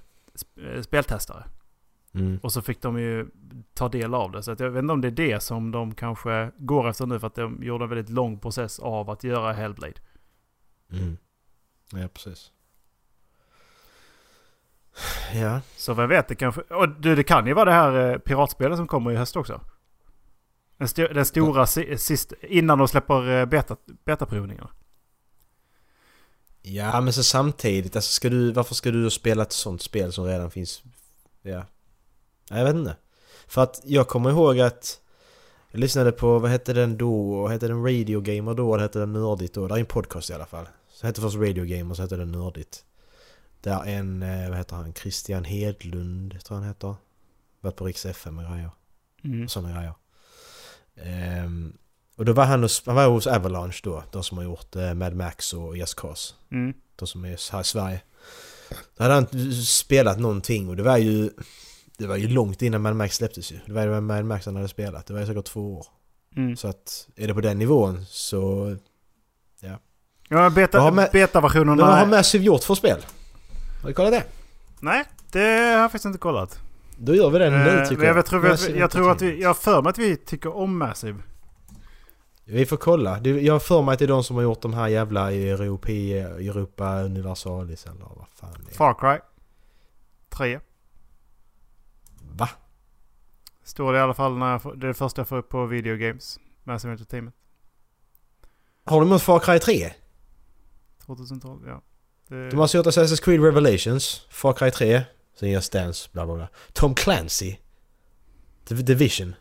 eh, speltestare. Mm. Och så fick de ju ta del av det. Så jag vet inte om det är det som de kanske går efter nu. För att de gjorde en väldigt lång process av att göra Hellblade. Mm. Ja, precis. Ja. Så vem vet, det kanske... Och du, det kan ju vara det här eh, piratspelet som kommer i höst också. Den, sto- den stora si- sist, innan de släpper eh, beta, betaprovningarna. Ja men så samtidigt, alltså ska du, varför ska du då spela ett sånt spel som redan finns? Ja. Jag vet inte. För att jag kommer ihåg att jag lyssnade på, vad hette den då? Hette den Radio Gamer då? Eller hette den Nördigt då? Det är en podcast i alla fall. Så hette först Radio Gamer, så hette den Nördigt. Där en, eh, vad heter han? Christian Hedlund, tror jag han heter. Varit på Riks FM och grejer. Mm. Och sådana grejer. Ehm, och då var han, hos, han var hos Avalanche då, de som har gjort eh, Mad Max och Just Cause. Mm. De som är här i Sverige. Då hade han spelat någonting och det var ju... Det var ju långt innan Mad Max släpptes ju. Det var ju Mad Max han hade spelat. Det var ju säkert två år. Mm. Så att är det på den nivån så... Ja, beta, har med- betaversionerna... Vad har Massive gjort för spel? Har du kollat det? Nej, det har jag faktiskt inte kollat. Då gör vi det nu Eh, tycker jag. jag, tror, jag, jag tror att vi... Jag har för mig att vi tycker om Massive. Vi får kolla. Jag har för mig att det är de som har gjort de här jävla Europa, Europa Universalis eller vad fan det är. Far Cry 3. Va? Står det i alla fall när jag det är det första jag får upp på Video Games. Massive Entertainment. Har de gjort Far Cry 3? 2012, ja. Det, De har gjort Assassin's Creed Revelations, Far Cry 3, sen Just Dance, bla bla bla. Tom Clancy, The Division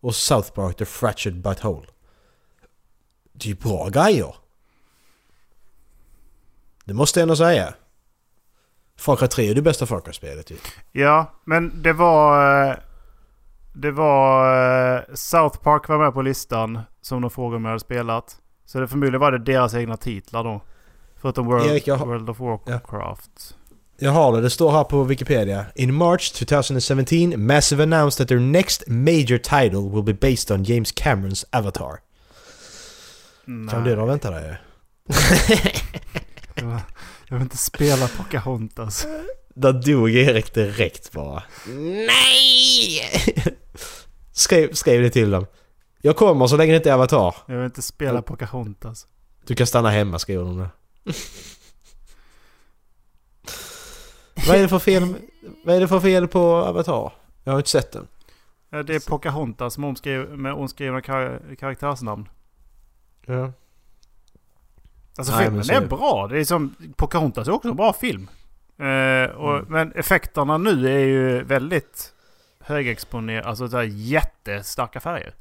och South Park The Fractured But Whole. Det är ju bra grejer. Det måste jag ändå säga. Far Cry 3 är det bästa Far Cry-spelet ju. Ja, men det var... eh, Det var... eh, South Park var med på listan som de frågade om jag hade spelat. Så det förmodligen var det deras egna titlar då. Förutom World, Erik, har- World of Warcraft. Jag har det, det står här på Wikipedia. In March 2017, Massive announced that their next major title will be based on James Camerons Avatar. Kan du då vänta dig? Jag, vill inte spela Pocahontas. Där dog Erik direkt bara. Nej! skrev, skrev det till dem. Jag kommer så länge det inte är Avatar. Jag vill inte spela Pocahontas. Du kan stanna hemma skriver de där. Vad är det för fel Vad är det för fel på Avatar? Jag har inte sett den. Det är Pocahontas med, omskriv, med omskrivna kar karaktärsnamn. Ja. Alltså Nej, filmen är bra. Det är som, Pocahontas är också en bra film. Eh, och, Mm. Men effekterna nu är ju väldigt högexponerade. Alltså så här jättestarka färger.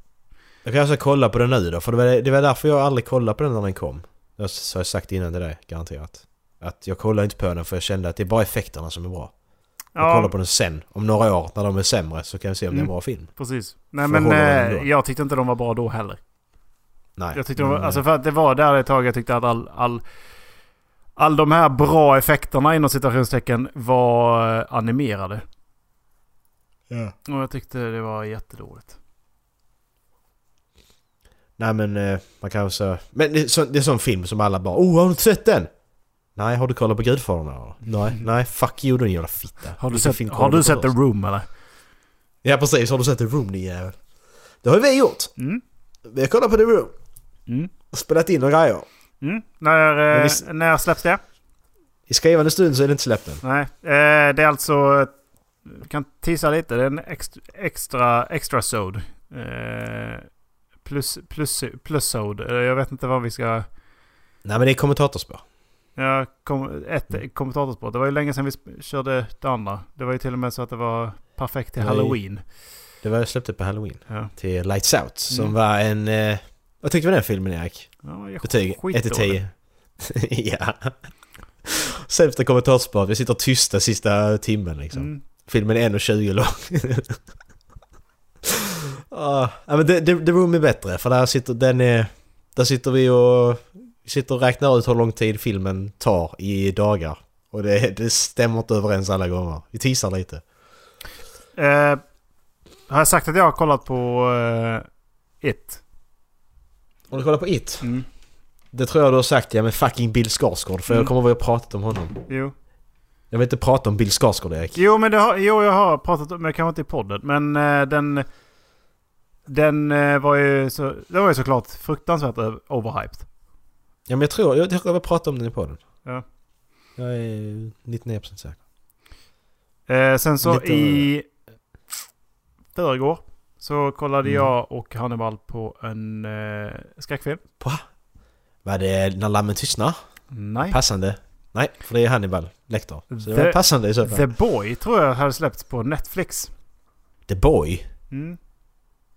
Jag kan alltså kolla på den nu då, för det var, det var därför jag aldrig kollade på den när den kom. Det har jag sagt innan till dig, garanterat. Att jag kollar inte på den för jag kände att det är bara effekterna som är bra. Jag kollar på den sen, om några år, när de är sämre, så kan vi se om det är en Mm. bra film. precis. Nej Får men den eh, jag tyckte inte de var bra då heller. Nej. Jag tyckte de var, Mm, alltså för att det var där ett tag jag tyckte att all, all, all de här bra effekterna inom citationstecken var eh, animerade. Ja. Och jag tyckte det var jättedåligt. Nej men eh, man kan så... Men det är, är sån film som alla bara Oh har du inte sett den? Nej, har du kollat på Gudfadern? Nej, nej, fuck you din jävla fitta. Har du sett, har du sett The? Room eller? Ja precis, har du sett The Room din jävel? Det har ju vi gjort! Mm. Vi har kollat på The Room. Mm. Och spelat in några grejer. Mm. När, eh, visst- när släpps det? I skrivande stund så är det inte släppt än. Nej, eh, det är alltså... Vi kan tisa lite. Det är en extra, extra, extra sod. Plus, plus, plus sod. Eh, jag vet inte vad vi ska... Nej men det är kommentatorspår. Ja, kom, ett kommentatorspår. Det var ju länge sedan vi körde det andra. Det var ju till och med så att det var perfekt till Nej. Halloween. Det var släppt på Halloween. Ja. Till Lights Out. Som Mm. var en... Eh, vad tyckte du om den filmen Erik? Ja, Betyg? skitdålig. 1 till 10. ja. Sämsta kommentatorspår. Vi sitter tysta sista timmen liksom. Mm. Filmen är 1,20 lång. Ah, ja, men The, Room är bättre för där sitter, den är, där sitter vi och sitter och räknar ut hur lång tid filmen tar i dagar. Och det, det stämmer inte överens alla gånger. Vi teasar lite. Eh, har jag sagt att jag har kollat på eh, It? Om du kollar på It. Mm. Det tror jag du har sagt ja med fucking Bill Skarsgård. För Mm. jag kommer ihåg att jag pratat om honom. Jo. Jag vill inte prata om Bill Skarsgård Erik. Jo, men det har, jo, jag har pratat om, men kanske inte i podden. Men eh, den... Den eh, var ju så... Den var ju såklart fruktansvärt overhyped. Ja men jag tror, jag, tror jag pratat om den i podden. Ja. Jag är 99% säker. Eh, sen så Lite- i förrgår så kollade Mm. jag och Hannibal på en eh, skräckfilm. Var det När lammen tystnar? Nej. Passande. Nej, för det är Hannibal Lecter. Så det The- var passande i så fall. The Boy tror jag hade släppts på Netflix. The Boy? Mm.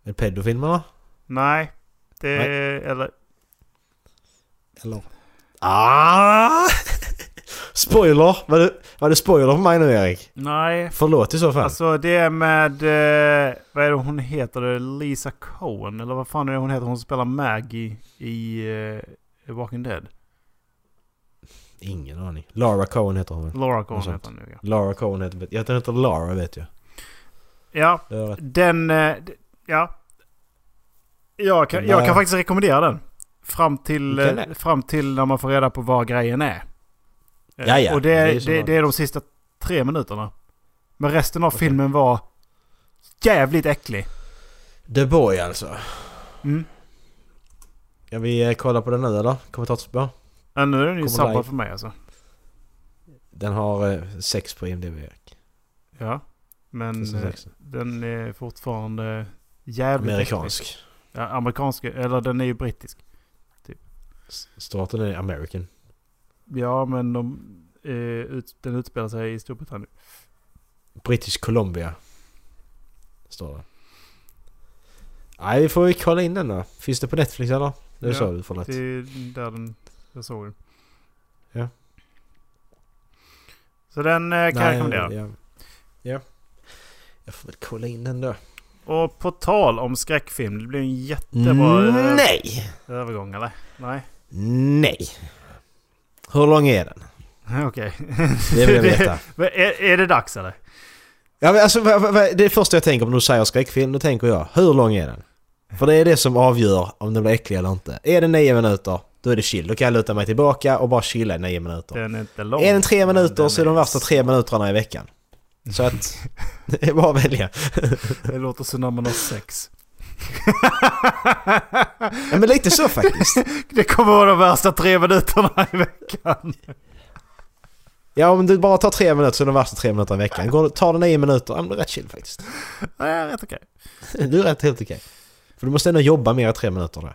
Är det pedofilmerna? Nej. Det Nej. Eller... Eller? Ah! Spoiler! Var det, var det spoiler för mig nu Erik? Nej. Förlåt i så fall. Alltså det är med... Eh, vad är det hon heter? Lisa Cohen? Eller vad fan är det hon heter? Hon spelar Maggie i eh, Walking Dead. Ingen aning. Lara Cohen heter hon väl? Laura Cohen heter hon nu ja. Lara Cohen heter... Jag heter Lara vet jag. Ja, är den... Eh, ja. Jag kan, jag kan faktiskt rekommendera den. Fram till, eh, fram till när man får reda på vad grejen är. Eh, Ja, ja. Och det, Det är det, det är de sista tre minuterna. Men resten av filmen var jävligt äcklig. The Boy alltså. Mm. Ska vi eh, kolla på den nu eller? Kommentatorspår? Ja, nu är den ju sabbad för mig alltså. Den har eh, sex på IMDB. Ja. Men eh, den är fortfarande jävligt äcklig. Ja, amerikansk. Eller den är ju brittisk. S- Starten är American. Ja, men de, eh, ut, den utspelar sig i Storbritannien. British Columbia. Står det. Nej, vi får ju kolla in den då. Finns det på Netflix eller? Det Ja, sa du förlåt. Det är där den, jag såg den. Ja. Så den eh, kan jag rekommendera. Ja. ja. Jag får väl kolla in den då. Och på tal om skräckfilm, det blir en jättebra eh, Nej! övergång eller? Nej? Nej! Hur lång är den? Okej. Det vill jag veta. Är, är det dags eller? Ja, men alltså, det första jag tänker på när du säger skräckfilm, då tänker jag hur lång är den? För det är det som avgör om den blir äcklig eller inte. Är den nio minuter, då är det chill. Då kan jag luta mig tillbaka och bara chilla i nio minuter. Den är inte lång. Är den tre minuter den så är de värsta tre minuterna i veckan. Så att... Det är bara att välja. Det låter som när man har sex. Ja men lite så faktiskt. Det kommer vara de värsta tre minuterna i veckan. Ja om du bara tar tre minuter så är de värsta tre minuterna i veckan. Går, tar det nio minuter, ja men det är rätt chill faktiskt. Nej, rätt okej. Du är rätt helt okej. För du måste ändå jobba mer än tre minuter då.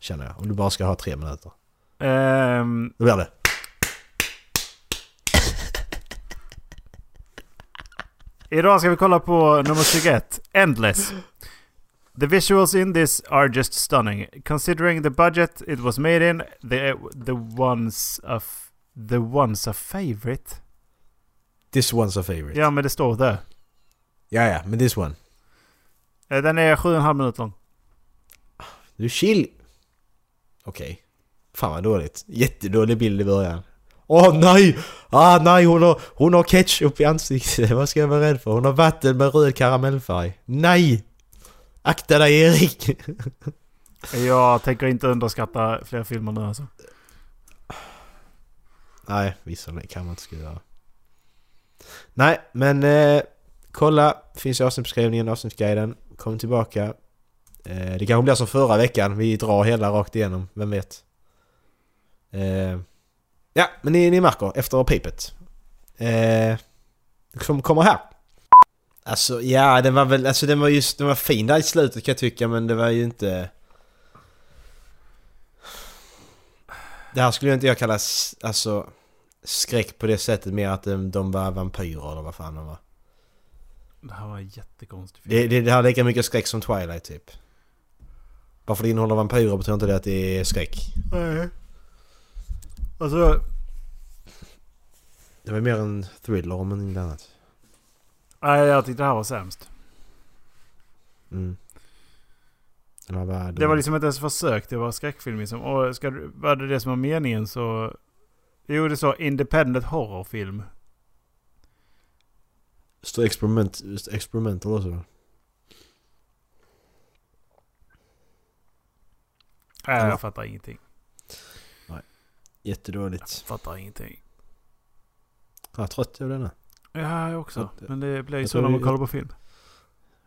Känner jag. Om du bara ska ha tre minuter. Ehm, Då blir det. Idag ska vi kolla på nummer 21, Endless. The visuals in this are just stunning. Considering the budget it was made in, the, the ones of the ones a favorite. This one's a favorite. Ja, men det står där. Ja ja, men this one. Eh, Den är 7,5 minuter lång. Du chill. Okej. Fan vad dåligt. Jättedålig bild i början. Åh nej! Ah nej, hon har, hon har ketchup i ansiktet. Vad ska jag vara rädd för? Hon har vatten med röd karamellfärg. Nej! Akta dig Erik! Jag tänker inte underskatta fler filmer nu alltså. nej, vissa kan man inte ska göra. Nej, men eh, kolla. Finns i avsnittsbeskrivningen, avsnittsguiden. Kom tillbaka. Eh, det kanske blir som förra veckan. Vi drar hela rakt igenom. Vem vet? Eh, ja, men ni, ni märker efter pipet. Eh, som kommer här. Alltså ja, den var väl, alltså den var just, den var fin där i slutet kan jag tycka men det var ju inte... Det här skulle ju inte jag kalla, alltså skräck på det sättet mer att de, de var vampyrer eller vad fan de var. Det här var en jättekonstig film. Det, det, det har lika mycket skräck som Twilight typ. Bara för det innehåller vampyrer betyder inte det att det är skräck. Nej. Alltså, Det var mer en thriller om inget annat. nej jag tyckte det här var sämst. Mm. Var bara Det var liksom inte ens försök att vara skräckfilm liksom. Och ska, var det det som var meningen så... Jo, det sa independent horrorfilm. Står experiment, experimental också? Nej, Ja. jag fattar ingenting. Jättedåligt. Fattar ingenting. Jag är trött av denna. Ja, jag också. Så- Men det blir ju jag så när man kollar på film.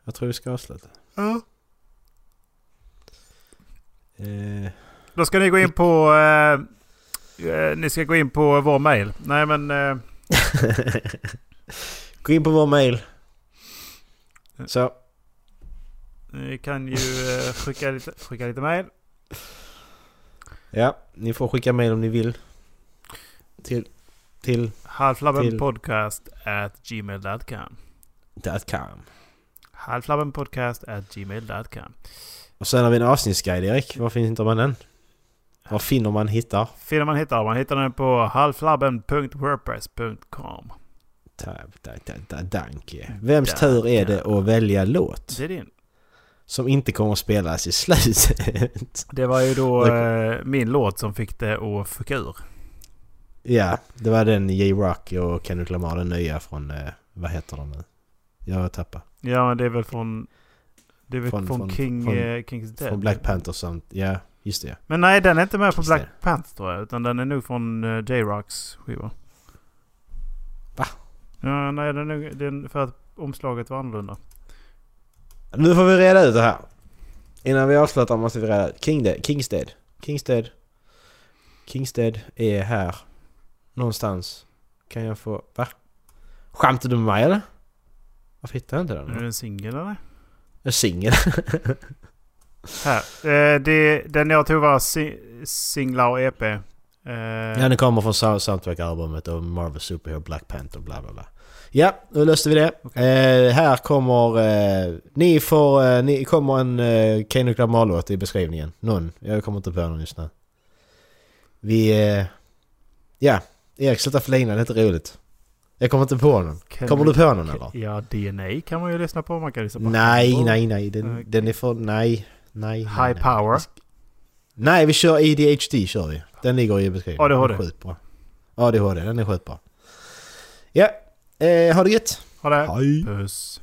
Jag tror vi ska avsluta. Ja. Eh, Då ska ni gå in på... Eh, eh, ni ska gå in på vår mail. Nej men... Eh, Gå in på vår mail. Så. ni kan ju eh, skicka, lite, skicka lite mail. Ja, ni får skicka mail om ni vill. Till... Till... Halflabben Till- podcast at gmail.com. .com. Halflabben podcast at gmail.com. Och sen har vi en avsnittsguide Erik. Var finner man den? Var finner man hittar? Finner man hittar man hittar den på halflabben.wordpress.com. Ta- ta- ta- ta- Danke. Vems tur är det att välja låt? Det är din. Som inte kommer att spelas i slutet. Det var ju då eh, min låt som fick det att fucka ur. ja, det var den J-Rock och Kendrick Lamar, den nya från... Eh, vad heter de nu? Jag tappar. Ja, men det är väl från... Det är väl Från- från, från- King, från- eh, Kings Dead. Från Black Panther samt... Ja, just det. Men nej, den är inte med på Black. Panther tror jag. Utan den är nog från uh, J-Rocks skiva. Va? Ja, nej, den är, den, för att omslaget var annorlunda. Nu får vi reda ut det här. Innan vi avslutar måste vi reda ut. King Dead, Kingstead. Kingstead. Kingstead är här. Någonstans. Kan jag få... Va? Skämtar du med mig eller? Varför hittar jag inte den? Är det en singel eller? En singel. Här. Eh, det, den jag tog var si, singlar och EP. Eh, ja, den kommer från sound- soundtrack-albumet och Marvel Superhero Black Panther bla bla bla. Ja, nu löste vi det. Eh, här kommer... Eh, ni får... Eh, ni kommer en eh, Kendrick Lamar-låt i beskrivningen. Någon. Jag kommer inte på någon just nu. Vi... Eh, ja. Erik sluta flina, det är inte roligt. Jag kommer inte på någon. Kendrick- Kommer du på någon eller? Ja, DNA kan man ju lyssna på. Man kan lyssna på Nej, nej, nej. Den, Okej. den är för... Nej. Nej. High nej, nej. power. Nej, vi kör ADHD kör vi. Den ligger i beskrivningen. ADHD. Den är sjukt bra. ADHD, den är sjukt bra. Ja, eh, ha det gött. Ha det. Hej. Puss.